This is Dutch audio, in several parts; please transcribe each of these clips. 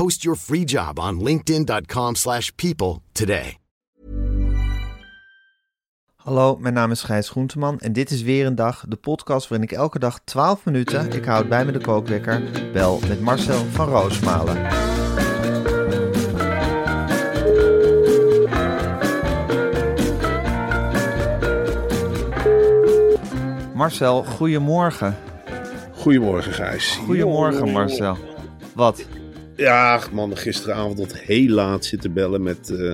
Post your free job on linkedin.com slash people today. Hallo, mijn naam is Gijs Groenteman en dit is weer een dag, de podcast waarin ik elke dag 12 minuten, ik houd bij me de kookwekker, bel met Marcel van Roosmalen. Marcel, goedemorgen. Goedemorgen, Gijs. Goedemorgen. Marcel. Wat? Ja, man, gisteravond tot heel laat zitten bellen met eh,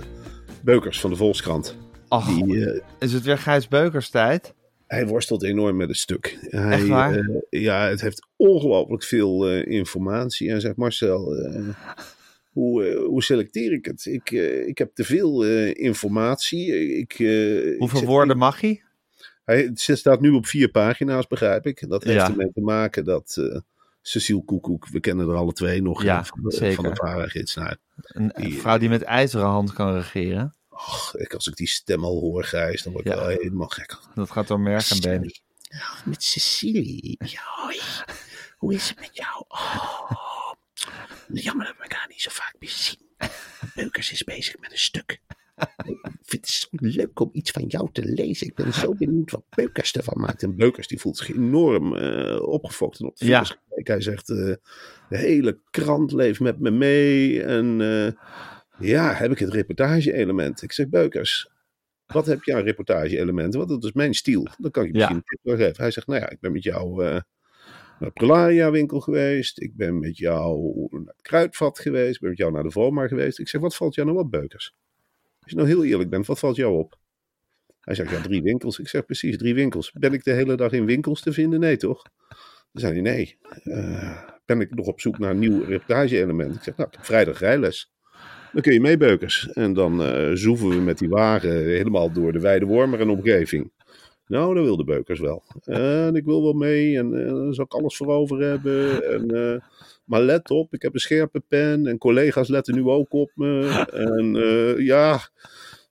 Beukers van de Volkskrant. Ach, Die, eh, is het weer Gijs Beukers tijd? hij worstelt enorm met een stuk. Hij, Echt waar? eh, ja, het heeft ongelooflijk veel informatie. En zegt Marcel, hoe, hoe selecteer ik het? Ik, ik heb te veel informatie. Ik, ik Hoeveel woorden mag hij? Hij het staat nu op vier pagina's, begrijp ik. Dat heeft Ja. ermee te maken dat Cecile Koekoek, we kennen er alle twee nog Ja, van, de, van de. Nou, Een vrouw die met ijzeren hand kan regeren. Och, ik, als ik die stem al hoor, Gijs, dan word ik Ja. wel helemaal gek. Dat gaat door merk en been. Ja, met Cecilie. Ja, hoi. Hoe is het met jou? Oh, jammer dat we elkaar niet zo vaak meer zien. Beukers is bezig met een stuk. Ik vind het zo leuk om iets van jou te lezen. Ik ben zo benieuwd wat Beukers ervan maakt. En Beukers die voelt zich enorm eh, opgefokt en op de Ja. Hij zegt, eh, de hele krant leeft met me mee. En eh, ja, heb ik het reportage-element. Ik zeg, Beukers, wat heb je aan reportage-elementen? Want dat is mijn stijl. Dan kan ik je Ja. misschien een tip wel geven. Hij zegt, nou ja, ik ben met jou eh, naar de Prularia winkel geweest. Ik ben met jou naar het Kruidvat geweest. Ik ben met jou naar de Voma geweest. Ik zeg, wat valt jou nou op, Beukers? Als je nou heel eerlijk bent, wat valt jou op? Hij zegt, ja, drie winkels. Ik zeg, precies, drie winkels. Ben ik de hele dag in winkels te vinden? Nee, toch? Dan zei hij, nee. Eh, ben ik nog op zoek naar een nieuw reportage-element? Ik zeg, nou, vrijdag rijles. Dan kun je mee, Beukers. En dan eh zoeven we met die wagen helemaal door de Weide Wormer en omgeving. Nou, dat wil de Beukers wel. En ik wil wel mee en eh daar zal ik alles voor over hebben. En, maar let op, ik heb een scherpe pen en collega's letten nu ook op me. En ja,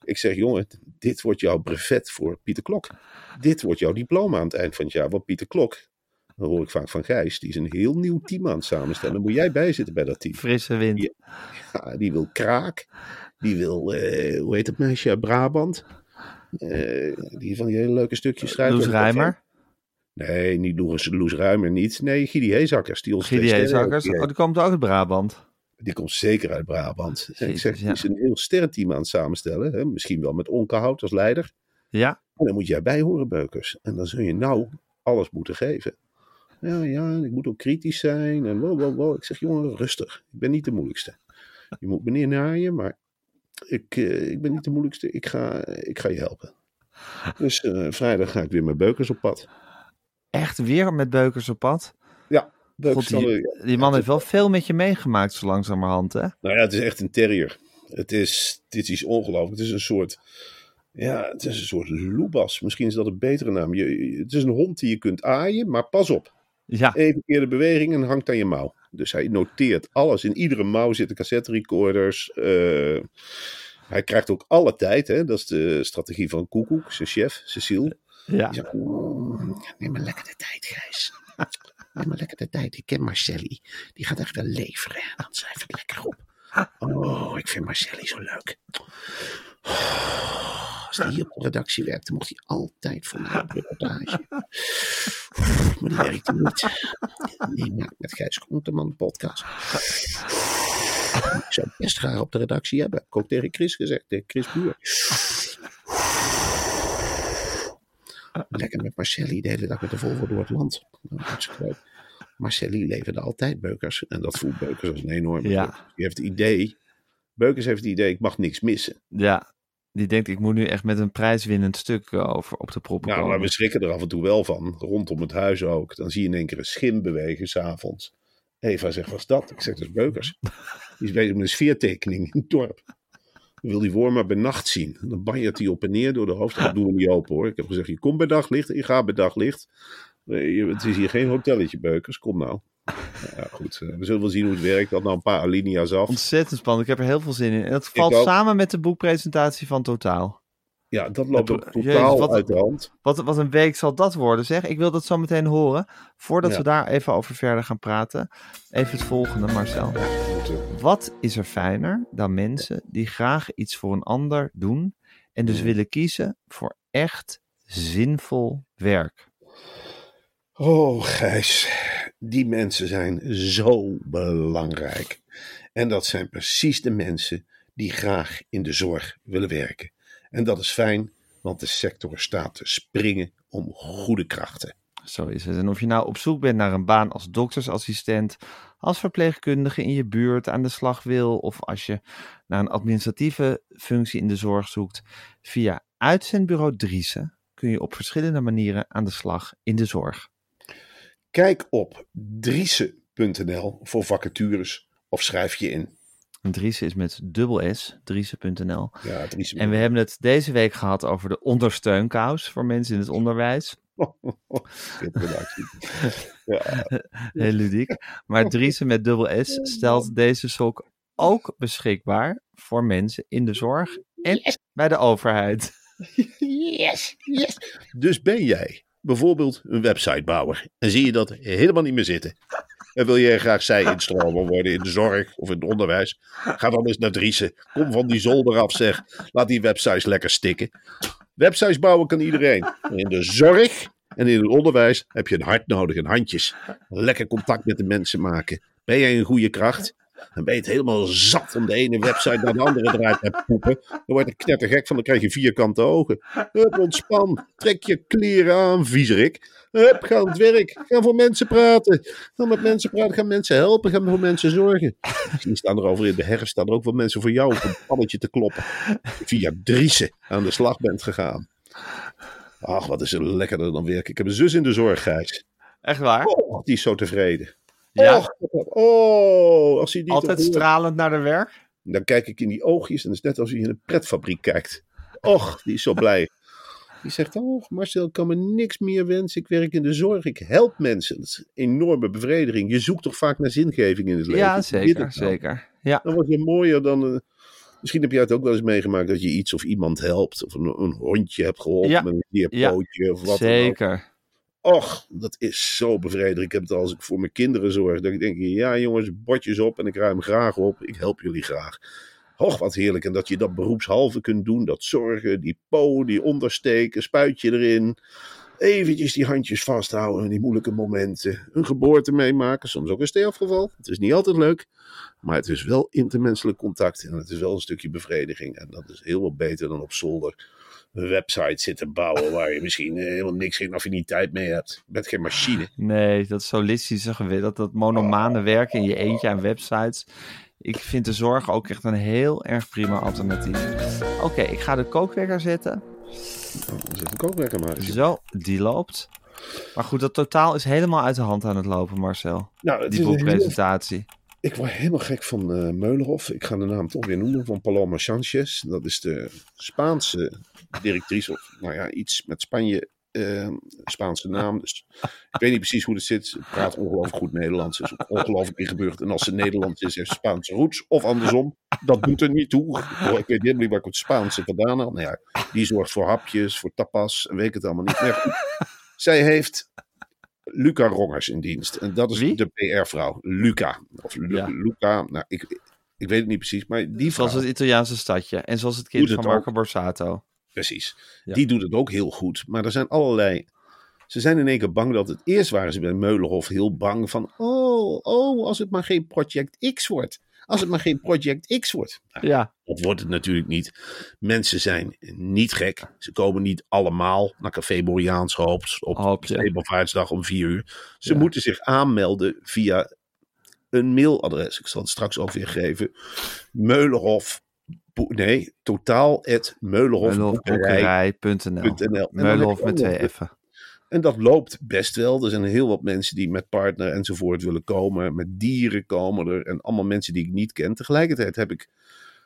ik zeg jongen, dit wordt jouw brevet voor Pieter Klok. Dit wordt jouw diploma aan het eind van het jaar. Want Pieter Klok, dan hoor ik vaak van Gijs, die is een heel nieuw team aan het samenstellen. Dan moet jij bijzitten bij dat team. Frisse wind. Ja. Ja, die wil kraak. Die wil, eh, hoe heet dat meisje uit Brabant? Eh, die van die hele leuke stukjes schrijft. Loes over- Rijmer. Nee, niet Loes, Loes Ruimer niet. Nee, Gidi Heezakkers. Die, ons Gidi heeft Oh, die komt ook uit Brabant. die komt zeker uit Brabant. Ik zeg, die is een heel sterrenteam aan het samenstellen. Hè? Misschien wel met Onkehout als leider. Ja, En dan moet jij bij horen, Beukers. En dan zul je nou alles moeten geven. Ja, ja, ik moet ook kritisch zijn. En wow, wow, wow. Ik zeg, jongen, rustig. Ik ben niet de moeilijkste. Je moet meneer naaien, maar ik, eh, ik ben niet de moeilijkste. Ik ga, ik ga je helpen. Dus eh, vrijdag ga ik weer met Beukers op pad. echt weer met beukers op pad. Ja, God, die, die man heeft wel veel met je meegemaakt zo langzamerhand, hè? Nou ja, het is echt een terrier. Het is, dit is iets ongelooflijk. Het is een soort, ja, het is een soort loebas. Misschien is dat een betere naam. Je, het is een hond die je kunt aaien, maar pas op. Ja, Even keer de beweging en hangt aan je mouw. Dus hij noteert alles. In iedere mouw zitten cassette recorders. eh, hij krijgt ook alle tijd. Hè? Dat is de strategie van Koekoek, zijn chef, Cecile. ja. Zegt, "Mm, neem maar lekker de tijd, Gijs. Neem maar lekker de tijd. Ik ken Marcelli. Die gaat echt wel leveren. Dan schrijf ik lekker op. Oh, ik vind Marcelli zo leuk. Als hij hier op de redactie werkte, mocht hij altijd voor mij op reportage. Maar die werkte niet. Maakt met Gijs Groenteman een podcast. Ik zou best graag op de redactie hebben. Heb ik ook tegen Chris gezegd, tegen Chris Buur. Lekker met Marcelli de hele dag met de Volvo door het land. Nou, hartstikke leuk. Marcelli leverde altijd Beukers. En dat voelt Beukers als een enorme Ja. Die heeft het idee, Beukers heeft het idee, ik mag niks missen. Ja, die denkt ik moet nu echt met een prijswinnend stuk eh, over op de proppen Nou, maar we schrikken er af en toe wel van. Rondom het huis ook. Dan zie je in één keer een schim bewegen s'avonds. Eva zegt, wat is dat? Ik zeg, dat is Beukers. Die is bezig met een sfeertekening in het dorp. Dan wil die worm maar bij nacht zien. En dan banjert hij op en neer door de hoofdstad. Dat doen we niet open hoor. Ik heb gezegd, je komt bij daglicht je gaat bij daglicht. Nee, Het is hier geen hotelletje, Beukers. Kom nou. Ja, goed. eh, We zullen wel zien hoe het werkt. Dat nou een paar alinea's af. Ontzettend spannend. Ik heb er heel veel zin in. En dat valt samen met de boekpresentatie van Totaal. Ja, dat loopt ook Jezus, totaal wat- uit de hand. Wat, wat een week zal dat worden, zeg. Ik wil dat zo meteen horen. Voordat Ja. we daar even over verder gaan praten. Even het volgende, Marcel. Wat is er fijner dan mensen die graag iets voor een ander doen en dus willen kiezen voor echt zinvol werk? Oh, Gijs, die mensen zijn zo belangrijk. En dat zijn precies de mensen die graag in de zorg willen werken. En dat is fijn, want de sector staat te springen om goede krachten. Zo is het. En of je nou op zoek bent naar een baan als doktersassistent, als verpleegkundige in je buurt aan de slag wil, of als je naar een administratieve functie in de zorg zoekt, via uitzendbureau Driessen kun je op verschillende manieren aan de slag in de zorg. Kijk op driese.nl voor vacatures of schrijf je in. En Driessen is met dubbel S, Driessen.nl. Ja, Driese. En we hebben het deze week gehad over de ondersteunkous voor mensen in het onderwijs. ja, Heel ludiek. Maar Driessen met dubbel S stelt deze sok ook beschikbaar voor mensen in de zorg en bij de overheid. Yes, yes. Dus ben jij bijvoorbeeld een websitebouwer en zie je dat helemaal niet meer zitten. En wil je graag zij-instromer worden in de zorg of in het onderwijs? Ga dan eens naar Driessen. Kom van die zolder af zeg. Laat die websites lekker stikken. Websites bouwen kan iedereen. In de zorg en in het onderwijs heb je een hart nodig en handjes. Lekker contact met de mensen maken. Ben jij een goede kracht? Dan ben je het helemaal zat om de ene website naar de andere eruit te poepen. Dan word je knettergek van, dan krijg je vierkante ogen. Hup, ontspan. Trek je kleren aan, viezerik. Hup, ga aan het werk. Ga voor mensen praten. Ga met mensen praten, ga mensen helpen, ga voor mensen zorgen. Misschien staan er over in de herfst staan er ook wel mensen voor jou op een pannetje te kloppen. Via Driessen aan de slag bent gegaan. Ach, wat is er lekkerder dan werken. Ik heb een zus in de zorg, Gijs. Echt waar? Oh, die is zo tevreden. Ja, Och, oh, als hij die altijd stralend naar de werk. Dan kijk ik in die oogjes en het is net als je in een pretfabriek kijkt. Och, die is zo blij. Die zegt, oh Marcel, ik kan me niks meer wensen. Ik werk in de zorg, ik help mensen. Dat is een enorme bevrediging. Je zoekt toch vaak naar zingeving in het leven? Ja, zeker, nou? zeker. Ja, Dan wordt je mooier dan... eh, misschien heb jij het ook wel eens meegemaakt dat je iets of iemand helpt. Of een, een hondje hebt geholpen Ja, met een dierpootje of wat dan ook. Och, dat is zo bevredigend. Ik heb het als ik voor mijn kinderen zorg. Dat ik denk, ja jongens, bordjes op en ik ruim graag op. Ik help jullie graag. Och, wat heerlijk. En dat je dat beroepshalve kunt doen. Dat zorgen, die po, die ondersteken, spuitje erin. Eventjes die handjes vasthouden in die moeilijke momenten. Een geboorte meemaken, soms ook een sterfgeval. Het is niet altijd leuk. Maar het is wel intermenselijk contact. En het is wel een stukje bevrediging. En dat is heel wat beter dan op zolder een website zitten bouwen waar je misschien eh, helemaal niks geen affiniteit mee hebt. Je bent geen machine. Nee, dat solistische gewi- dat, dat monomane werken in je eentje aan websites. Ik vind de zorg ook echt een heel erg prima alternatief. Oké, ik ga de kookwekker zetten. Oh, zit een kookwekker maar. Zo, die loopt. Maar goed, dat totaal is helemaal uit de hand aan het lopen, Marcel. Nou, Die boekpresentatie. ik word helemaal gek van eh Meulenhof. Ik ga de naam toch weer noemen. Van Paloma Sanchez. Dat is de Spaanse directrice. Of nou ja, iets met Spanje. eh, Spaanse naam. Dus ik weet niet precies hoe het zit. Ze praat ongelooflijk goed Nederlands. Is ongelooflijk ingeburgerd. En als ze Nederlands is, heeft ze Spaanse roots. Of andersom. Dat doet er niet toe. Ik weet helemaal niet waar ik het Spaanse vandaan. Nou ja, die zorgt voor hapjes, voor tapas. En weet het allemaal niet. Goed, zij heeft Luca Rongers in dienst. En dat is Wie? de PR-vrouw. Luca. Of Lu- Ja. Luca. Nou, ik, ik weet het niet precies, maar die vrouw... Zoals het Italiaanse stadje. En zoals het kind het van Marco ook. Borsato. Precies. Ja. Die doet het ook heel goed. Maar er zijn allerlei. Ze zijn in één keer bang dat het. Eerst waren ze bij Meulenhof heel bang van. Oh, oh, als het maar geen Project X wordt. Als het maar geen Project X wordt. Nou, Ja, dat wordt het natuurlijk niet. Mensen zijn niet gek. Ze komen niet allemaal naar Café Boriaans Hoops op Hoopje. Steenbokvaartsdag om vier uur. Ze Ja. moeten zich aanmelden via een mailadres. Ik zal het straks ook weer geven. Meulenhof. Nee, totaal het Meulenhofboekerij. Meulenhofboekerij.nl. Meulenhof met twee F'en. En dat loopt best wel. Er zijn heel wat mensen die met partner enzovoort willen komen. Met dieren komen er. En allemaal mensen die ik niet ken. Tegelijkertijd heb ik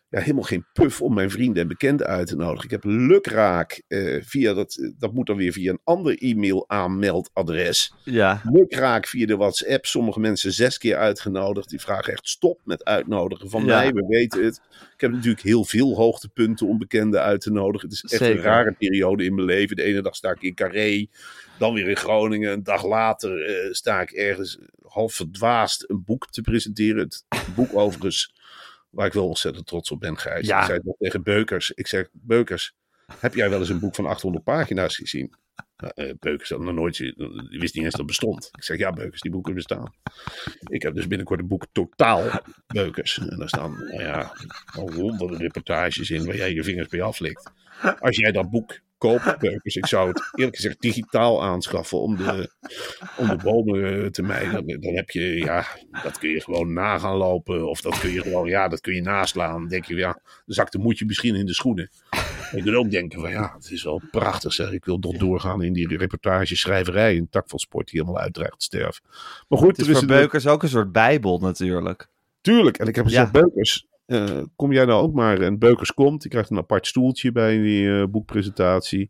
ja, helemaal geen puff om mijn vrienden en bekenden uit te nodigen. Ik heb lukraak eh, via dat. Dat moet dan weer via een ander e-mail aanmeldadres. Ja, Lukraak via de WhatsApp. Sommige mensen zes keer uitgenodigd. Die vragen echt stop met uitnodigen van Ja. mij. We weten het. Ik heb natuurlijk heel veel hoogtepunten om bekenden uit te nodigen. Het is echt Zeker. een rare periode in mijn leven. De ene dag sta ik in Carré. Dan weer in Groningen. Een dag later eh, sta ik ergens half verdwaasd een boek te presenteren. Het boek overigens waar ik wel ontzettend trots op ben, Gijs. Ja. Ik zei tegen Beukers. Ik zeg, Beukers, heb jij wel eens een boek van 800 pagina's gezien? Nou, eh, Beukers had nog nooit, die wist niet eens dat het bestond. Ik zeg, ja Beukers, die boeken bestaan. Ik heb dus binnenkort een boek Totaal Beukers. En daar staan, nou ja, honderden reportages in waar jij je vingers bij aflikt. Als jij dat boek koopt, Beukers, ik zou het eerlijk gezegd digitaal aanschaffen om de, om de bomen eh, te mijden. Dan, heb je, ja, dat kun je gewoon na gaan lopen. Of dat kun je gewoon, ja, dat kun je naslaan. Dan denk je, ja, dan zakt de moedje misschien in de schoenen. Maar je kunt ook denken van, ja, het is wel prachtig zeg. Ik wil doorgaan in die reportage schrijverij. Een tak van sport die helemaal uitdreigt te sterven. Maar goed, het is er voor een- Beukers ook een soort bijbel natuurlijk. Tuurlijk. En ik heb gezegd, Ja. Beukers, eh, kom jij nou ook maar. En Beukers komt. Die krijgt een apart stoeltje bij die eh, boekpresentatie.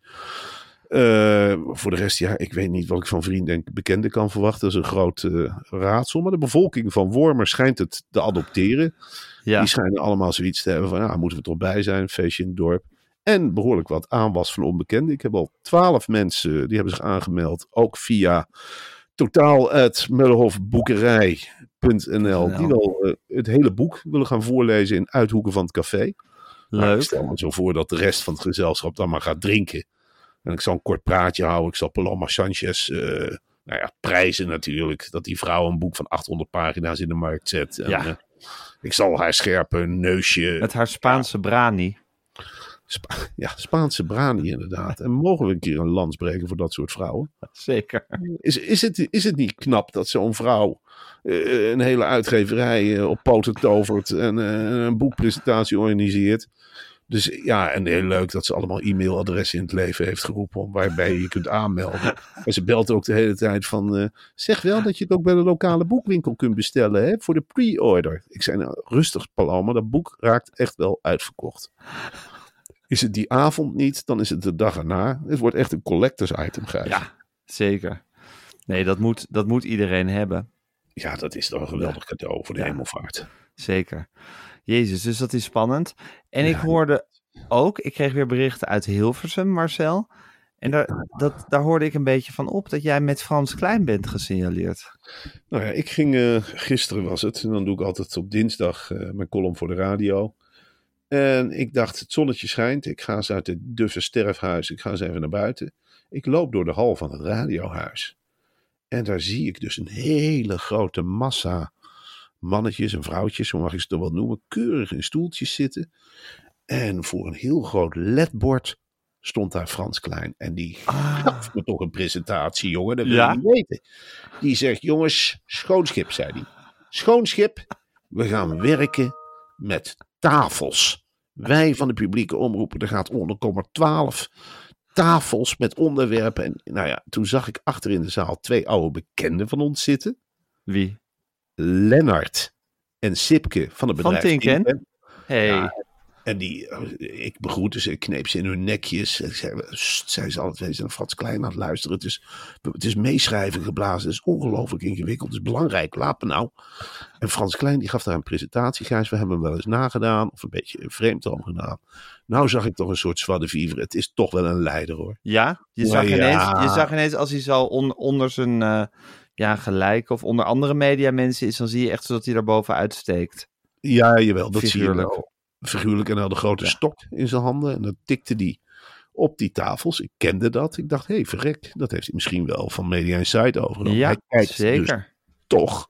Eh, voor de rest, ja, ik weet niet wat ik van vrienden en bekenden kan verwachten. Dat is een groot raadsel. Maar de bevolking van Wormer schijnt het te adopteren. Ja, Die schijnen allemaal zoiets te hebben van, ja, moeten we toch bij zijn, feestje in het dorp. En behoorlijk wat aanwas van onbekenden. Ik heb al twaalf mensen, die hebben zich aangemeld. Ook via totaal uit Mullenhofboekerij.nl. Die wel eh, het hele boek willen gaan voorlezen in uithoeken van het café. Nou, ik leuk. stel me zo voor dat de rest van het gezelschap dan maar gaat drinken. En ik zal een kort praatje houden. Ik zal Paloma Sanchez, eh, nou ja, prijzen natuurlijk. Dat die vrouw een boek van 800 pagina's in de markt zet. En, Ja. eh, ik zal haar scherpe neusje. Met haar Spaanse brani. Spa- ja, Spaanse brani inderdaad. En mogen we een keer een lans breken voor dat soort vrouwen? Zeker. Is, is, het, is het niet knap dat zo'n vrouw eh, een hele uitgeverij eh, op poten tovert en eh, een boekpresentatie organiseert? Dus ja, en heel leuk dat ze allemaal e-mailadressen in het leven heeft geroepen waarbij je je kunt aanmelden. En ze belt ook de hele tijd van, zeg wel dat je het ook bij de lokale boekwinkel kunt bestellen hè, voor de pre-order. Ik zei nou, rustig Paloma, dat boek raakt echt wel uitverkocht. Is het die avond niet, dan is het de dag erna. Het wordt echt een collectors item, Gijs. Ja, zeker. Nee, dat moet, dat moet iedereen hebben. Ja, dat is toch een geweldig cadeau voor de Ja. hemelvaart. Zeker. Jezus, dus dat is spannend. En ik hoorde ook, ik kreeg weer berichten uit Hilversum, Marcel. En daar, dat, daar hoorde ik een beetje van op dat jij met Frans Klein bent gesignaleerd. Nou ja, ik ging, eh, gisteren was het, en dan doe ik altijd op dinsdag eh, mijn column voor de radio. En ik dacht, het zonnetje schijnt, ik ga eens uit het duffe sterfhuis, ik ga eens even naar buiten. Ik loop door de hal van het radiohuis. En daar zie ik dus een hele grote massa mannetjes en vrouwtjes, zo mag ik ze toch wel noemen, keurig in stoeltjes zitten. En voor een heel groot ledbord stond daar Frans Klein. En die gaf me toch een presentatie, jongen. Dat wil Ja? je niet weten. Die zegt, jongens, schoonschip, zei hij. Schoonschip, we gaan werken met tafels. Wij van de publieke omroepen, er gaat onder komen 12 tafels met onderwerpen. En nou ja, toen zag ik achter in de zaal twee oude bekenden van ons zitten. Wie? Lennart en Sipke van het Van bedrijf Tinken? Tinken. Hey, Ja, En die, eh, ik begroette ze, ik kneep ze in hun nekjes. Ik zei, ze altijd, we zijn naar Frans Klein aan het luisteren. Het is, het is meeschrijven geblazen, het is ongelooflijk ingewikkeld, het is belangrijk, laat me nou. En Frans Klein die gaf daar een presentatie, Gijs, we hebben hem wel eens nagedaan, of een beetje vreemd om gedaan. Nou zag ik toch een soort zwarte vivre, het is toch wel een leider hoor. ja? Je zag, ja. Ineens, je zag ineens als hij zo on- onder zijn eh, ja, gelijk of onder andere media mensen is, dan zie je echt zo dat hij daar bovenuit steekt. Ja, jawel, dat zie je wel. Figuurlijk en hij had een grote Ja. stok in zijn handen. En dan tikte die op die tafels. Ik kende dat. Ik dacht, hé, hey, verrek. Dat heeft hij misschien wel van Media Insight overgenomen. Ja, hij kijkt dus zeker. toch.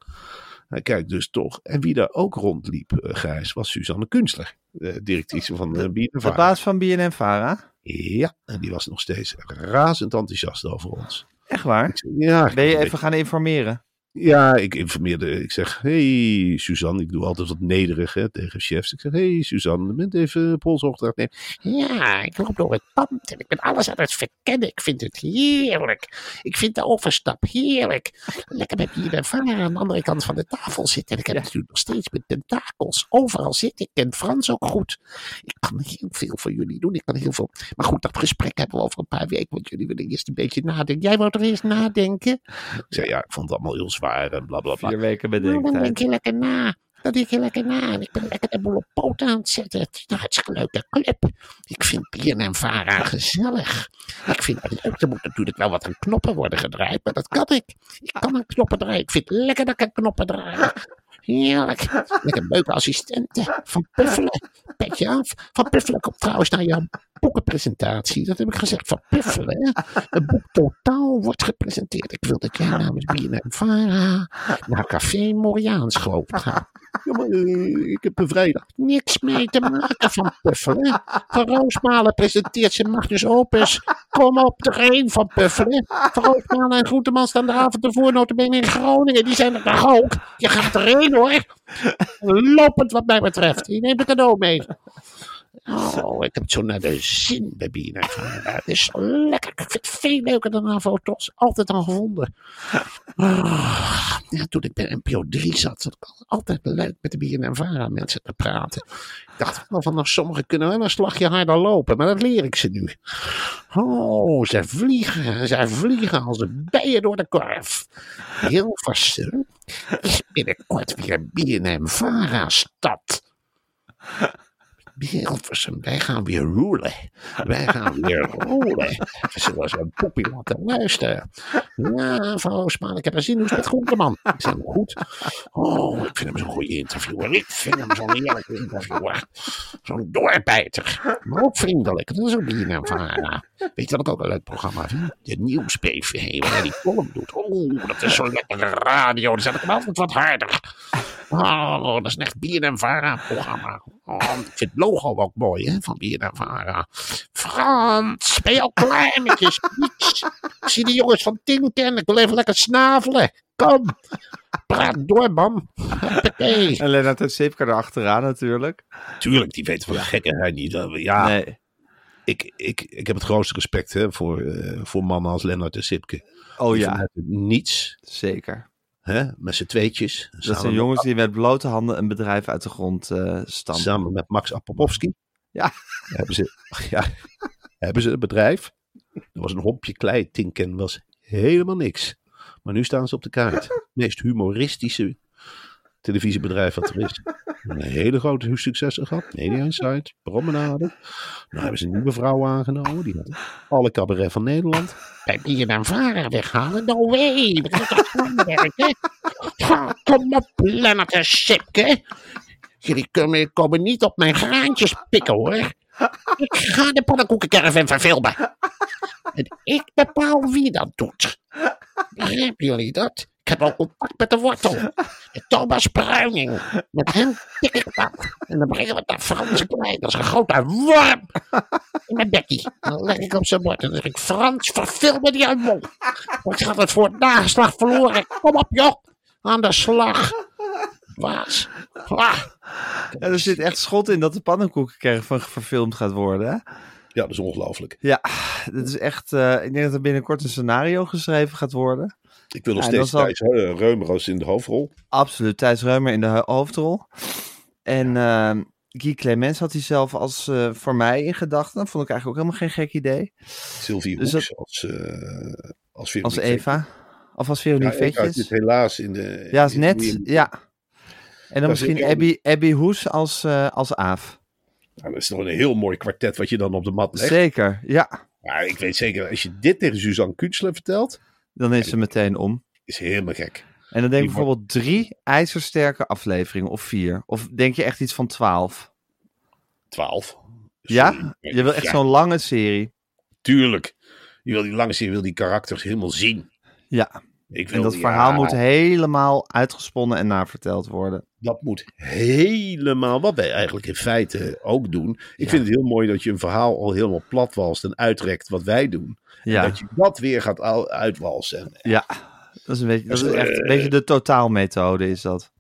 Hij kijkt dus toch. En wie daar ook rondliep, eh, Gijs, was Suzanne Kunstler. eh, directrice van de De Vara. baas van BNN-Vara? Ja, en die was nog steeds razend enthousiast over ons. Echt waar? Ik ja, ik Ben je even gaan informeren? Ja, ik informeerde. Ik zeg, hey Suzanne, ik doe altijd wat nederig hè, tegen chefs. Ik zeg, hey Suzanne, je bent even polsopdracht nemen. Ja, ik loop door het pand en ik ben alles aan het verkennen. Ik vind het heerlijk. Ik vind de overstap heerlijk. Lekker met hier en vader aan de andere kant van de tafel zitten. En ik heb natuurlijk nog steeds met tentakels overal zitten. Ik ken Frans ook goed. Ik kan heel veel voor jullie doen. Ik kan heel veel. Maar goed, dat gesprek hebben we over een paar weken. Want jullie willen eerst een beetje nadenken. Jij wou er eerst nadenken? Ik zei, ja, ik vond het allemaal heel zwaar en bla bla bla. Vier weken Nou, dan denk bedenktijd. je lekker na. Dan denk je lekker na. En ik ben lekker de boel op poot aan het zetten. Het is een hartstikke leuke club. Ik vind en Vara gezellig. Ik vind het leuk. Er moet natuurlijk wel wat aan knoppen worden gedraaid. Maar dat kan ik. Ik kan aan knoppen draaien. Ik vind het lekker dat ik aan knoppen draai. Heerlijk. Lekker leuke assistenten. Van Puffelen. Petje af. Van Puffelen komt trouwens naar jouw boekenpresentatie. Dat heb ik gezegd. Van Puffelen. Het boek Totaal wordt gepresenteerd. Ik wil dat jij namens BNN Vara naar Café Moriaans geloof gaat. Eh, ik heb een vrijdag. Niks mee te maken van Puffelen. Van Roosmalen presenteert zijn Magnus Opus. Kom op, er één van Puffelen. Van Roosmalen en Groenteman staan de avond ervoor notabene in Groningen. Die zijn er toch ook? Je gaat erheen hoor. Lopend wat mij betreft. Je neemt een cadeau mee. Oh, ik heb zo naar de zin bij. Het is zo lekker. Ik vind het veel leuker dan AVO-TOS. Altijd al gevonden. Ah, toen ik bij NPO 3 zat, zat ik altijd leuk met de BNN-Vara mensen te praten. Ik dacht wel van, nou, sommigen kunnen wel een slagje harder lopen, maar dat leer ik ze nu. Oh, ze vliegen, ze vliegen als de bijen door de korf. Hilversum is binnenkort weer een BNN-Vara-stad. Hilversum, wij gaan weer roelen. Wij gaan weer roelen. We zullen zo'n poepie laten luisteren. Ja, van Roosmaan, ik heb er zin in. Hoe is het met Groenteman? Ik zeg, goed. Oh, ik vind hem zo'n goede interviewer. Ik vind hem zo'n heerlijke interviewer. Zo'n doorbijter. Maar ook vriendelijk. Dat is ook BNN Vara. Weet je wat ik ook een leuk programma vind? De Nieuws-PV, waar hij die column doet. Oh, dat is zo'n lekkere radio. Dan zet ik hem altijd wat harder. Oh, dat is een echt BNN Vara programma. Oh, ik vind het logo ook mooi, hè, van BNN Vara. Frans, ben je al klaar met je speech? Ik zie de jongens van Tinken. Ik wil even lekker snavelen. Kom, praat door, man. En Lennart en Sipka erachteraan natuurlijk. Tuurlijk, die weten van de gekkigheid niet. Dat we- Ja, Nee. Ik, ik, ik heb het grootste respect hè, voor, eh, voor mannen als Lennart en Sipke. Oh Die ja, niets, zeker. hè, met z'n tweetjes. Dat zijn met- jongens die met blote handen een bedrijf uit de grond eh stampen. Samen met Max Apopowski. Ja. Hebben ze, ja, hebben ze een bedrijf. Er was een hompje klei. Tinken was helemaal niks. Maar nu staan ze op de kaart. Meest humoristische televisiebedrijf wat er is. Een hele grote successen gehad. Media Insight, Promenade. Nou hebben ze een nieuwe vrouw aangenomen. Die had alle cabaret van Nederland. Bij BNN Vara weghalen? No way. We gaan toch samenwerken? Ha, Kom op, Lennart en Sipke. Jullie komen, komen niet op mijn graantjes pikken, hoor. Ik ga de pannenkoekencaravan verfilmen. En ik bepaal wie dat doet. Begrijpen jullie dat? Ik heb al contact met de wortel. Met Thomas Bruining. Met hem tik ik dat. En dan brengen we het naar Frans Klein. Dat is een grote worm. In mijn bekkie. Dan leg ik op zijn bord. En dan zeg ik, Frans, verfilm me die uit mond. Want gaat het voor het nageslag verloren. Kom op, joh. Aan de slag. Waas. Ah. Ja, er zit echt schot in dat de pannenkoekencaravan verfilmd gaat worden. Hè? Ja, dat is ongelooflijk. Ja, dat is echt. eh, ik denk dat er binnenkort een scenario geschreven gaat worden. Ik wil nog Ja, steeds Thijs Reumeroos in de hoofdrol. Absoluut. Thijs Reumer in de ho- hoofdrol. En eh, Guy Clemens had hij zelf als eh, voor mij in gedachten. Dat vond ik eigenlijk ook helemaal geen gek idee. Sylvie Dus Hoeks als, eh als Eva. Of als Vetjes. Veronique Ja, Vetjes. zit helaas in de... Ja, is net. Ja. En dan misschien Abby, Abby Hoes als, eh, als Aaf. Nou, dat is nog een heel mooi kwartet wat je dan op de mat legt. Zeker, ja. Maar ik weet zeker, als je dit tegen Suzanne Kunstler vertelt, Dan is ze meteen om. is helemaal gek. En dan denk ik bijvoorbeeld drie ijzersterke afleveringen of vier. Of denk je echt iets van twaalf? 12. Ja? Je wil echt Ja, zo'n lange serie. Tuurlijk. Je wil die lange serie, je wil die karakters helemaal zien. Ja, Ik en dat verhaal ja, moet helemaal uitgesponnen en naverteld worden. Dat moet helemaal, wat wij eigenlijk in feite ook doen. Ik Ja. vind het heel mooi dat je een verhaal al helemaal platwalst en uitrekt wat wij doen. En dat je dat weer gaat al- uitwalsen. En, ja. Dat is, een beetje, dat is echt een eh, beetje de totaalmethode is dat.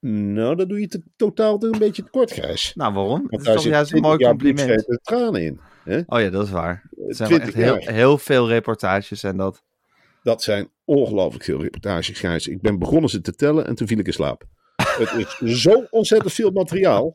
nou, dan doe je het totaal een beetje tekort, Gijs. Nou, waarom? Dat is toch juist een 20 mooi compliment. en tranen in. Hè? Oh ja, dat is waar. Het zijn wel 20 echt heel veel reportages en dat. Dat zijn ongelooflijk veel reportages, Gijs. Ik ben begonnen ze te tellen en toen viel ik in slaap. Het is zo ontzettend veel materiaal.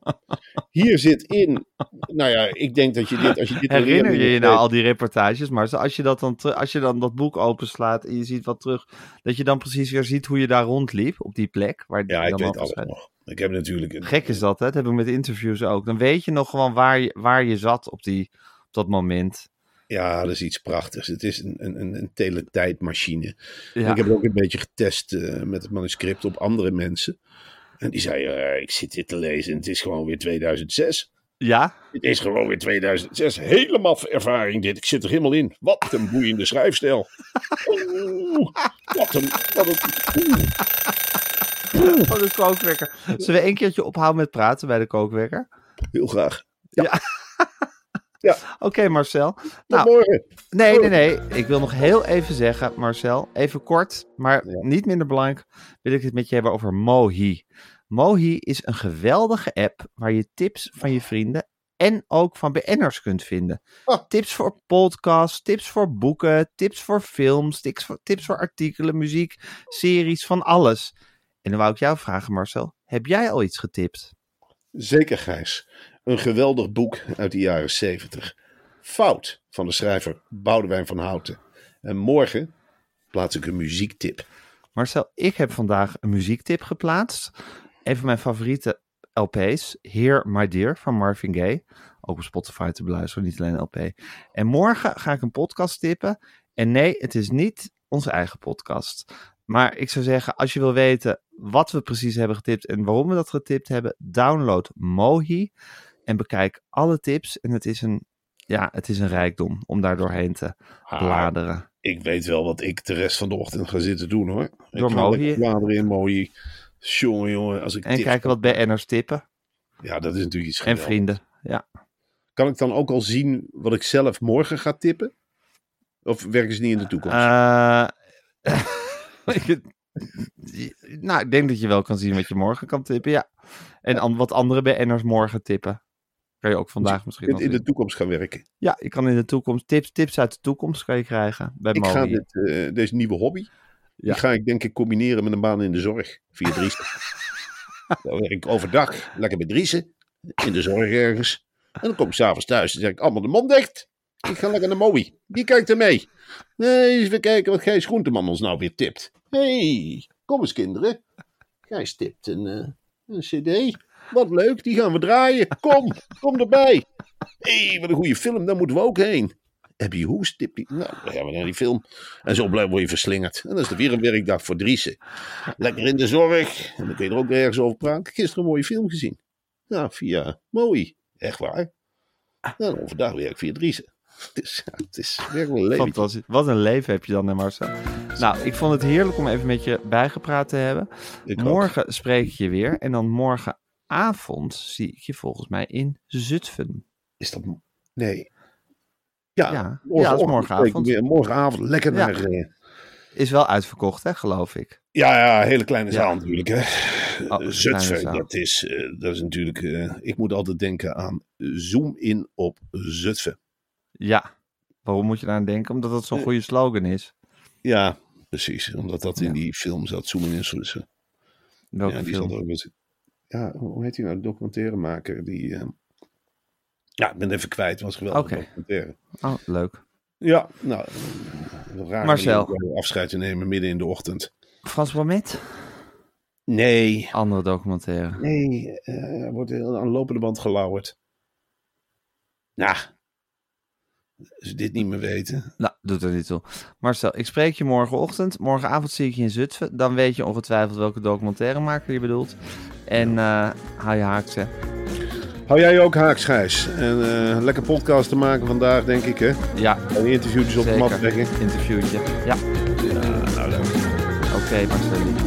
Hier zit in, nou ja, ik denk dat je dit, als je dit Herinner je je weet- nou al die reportages? Maar als je, dat dan, als je dan dat boek openslaat en je ziet wat terug, dat je dan precies weer ziet hoe je daar rondliep op die plek. Waar die Ja, ik weet alles nog. Ik heb natuurlijk een, Gek is dat, hè? Dat heb ik met interviews ook. Dan weet je nog gewoon waar je, waar je zat op, die, op dat moment. Ja, dat is iets prachtigs. Het is een, een, een, teletijdmachine. Ja. Ik heb het ook een beetje getest eh, met het manuscript op andere mensen. En die zeiden, eh, ik zit dit te lezen en het is gewoon weer 2006. ja? Het is gewoon weer 2006. Helemaal ervaring dit. Ik zit er helemaal in. Wat een boeiende schrijfstijl. Oeh, wat een... Wat een oeh, Oh, de kookwekker. Zullen we een keertje ophouden met praten bij de kookwekker? heel graag. Oké, Marcel. Tot Nou, morgen. Nee, nee, nee. Ik wil nog heel even zeggen, Marcel, even kort, maar Ja. niet minder belangrijk, wil ik het met je hebben over Mohi. Mohi is een geweldige app waar je tips van je vrienden en ook van BN'ers kunt vinden. Ah. Tips voor podcasts, tips voor boeken, tips voor films, tips voor, tips voor artikelen, muziek, series, van alles. En dan wou ik jou vragen, Marcel, heb jij al iets getipt? Zeker, Gijs. Een geweldig boek uit de jaren 70. Fout van de schrijver Boudewijn van Houten. En morgen plaats ik een muziektip. Marcel, ik heb vandaag een muziektip geplaatst. Een van mijn favoriete LP's, Here My Dear van Marvin Gaye. Ook op Spotify te beluisteren, niet alleen LP. En morgen ga ik een podcast tippen. En nee, het is niet onze eigen podcast. Maar ik zou zeggen, als je wil weten wat we precies hebben getipt en waarom we dat getipt hebben, download Mohi en bekijk alle tips. En het is een, ja, het is een rijkdom om daar doorheen te Ah, bladeren. ik weet wel wat ik de rest van de ochtend ga zitten doen hoor. Door ik ga Mohi. bladeren in Mohi. Jongen, jongen, als ik En kijken wat BN'ers tippen. Ja, dat is natuurlijk iets En vrienden. Ja. Kan ik dan ook al zien wat ik zelf morgen ga tippen? Of werken ze niet in de toekomst? Eh, nou, ik denk dat je wel kan zien wat je morgen kan tippen, ja. En an- wat andere BN'ers morgen tippen. Kan je ook vandaag misschien in, de toekomst gaan werken. Ja, je kan in de toekomst tips, tips uit de toekomst kan je krijgen bij Ik ga dit, eh, deze nieuwe hobby, Ja. die ga ik denk ik combineren met een baan in de zorg. Via Driessen. dan werk ik overdag lekker bij Driessen, in de zorg ergens. En dan kom ik s'avonds thuis en zeg ik allemaal de mond dicht. Ik ga lekker naar Mooi. Die kijkt er mee. Nee, eens even kijken wat Gijs Groenteman ons nou weer tipt. hey, kom eens kinderen. Gijs tipt een, eh, een cd. Wat leuk, die gaan we draaien. Kom, kom erbij. hey, wat een goede film, daar moeten we ook heen. Abby Hoes, tippie. Nou, dan gaan we naar die film. En zo blijf word je verslingerd. En dat is de weer een werkdag voor Driessen. Lekker in de zorg. En dan kun je er ook ergens over praten. Gisteren een mooie film gezien. Nou, via Mooi. Echt waar. Nou, overdag werk via Driessen. Het is, ja, het is weer een leven. Fantastisch. Wat een leven heb je dan, hè Marcel? Nou, ik vond het heerlijk om even met je bijgepraat te hebben. Ik ook. Morgen spreek ik je weer. En dan morgenavond zie ik je volgens mij in Zutphen. Is dat... Nee. Ja, Ja, ja, dat is morgenochtend morgenavond. ik. Morgenavond lekker naar... eh, Is wel uitverkocht, hè, geloof ik. Ja, ja, hele kleine zaal Ja. natuurlijk. Hè. Oh, kleine Zutphen, dat is, eh, dat is natuurlijk... eh, ik moet altijd denken aan Zoom in op Zutphen. Ja. Waarom moet je daar aan denken? Omdat het zo'n Eh, goede slogan is. Ja, precies. Omdat dat in die film zat. Zoom in in Zutphen. Welke ja, die film? zat ook met... Ja, hoe heet die nou? Documentairemaker. Die... eh, Ja, ik ben even kwijt. Was geweldig Oké. documentaire. Oh, leuk. Ja, nou... rare Marcel. afscheid te nemen midden in de ochtend. Frans Bomet? Nee, Andere documentaire. Nee, er wordt aan de lopende band gelauwerd. Nou, Als ze dit niet meer weten. Nou, doet er niet toe. Marcel, ik spreek je morgenochtend. Morgenavond zie ik je in Zutphen. Dan weet je ongetwijfeld welke documentairemaker je bedoelt. En eh hou je haaks, hè. Hou jij je ook haaks, Gijs? En eh, lekker podcast te maken vandaag, denk ik, hè? Ja, En interviewtjes op de mat brengen. Interviewtje. Ja, Ja, nou leuk. oké, Marcel.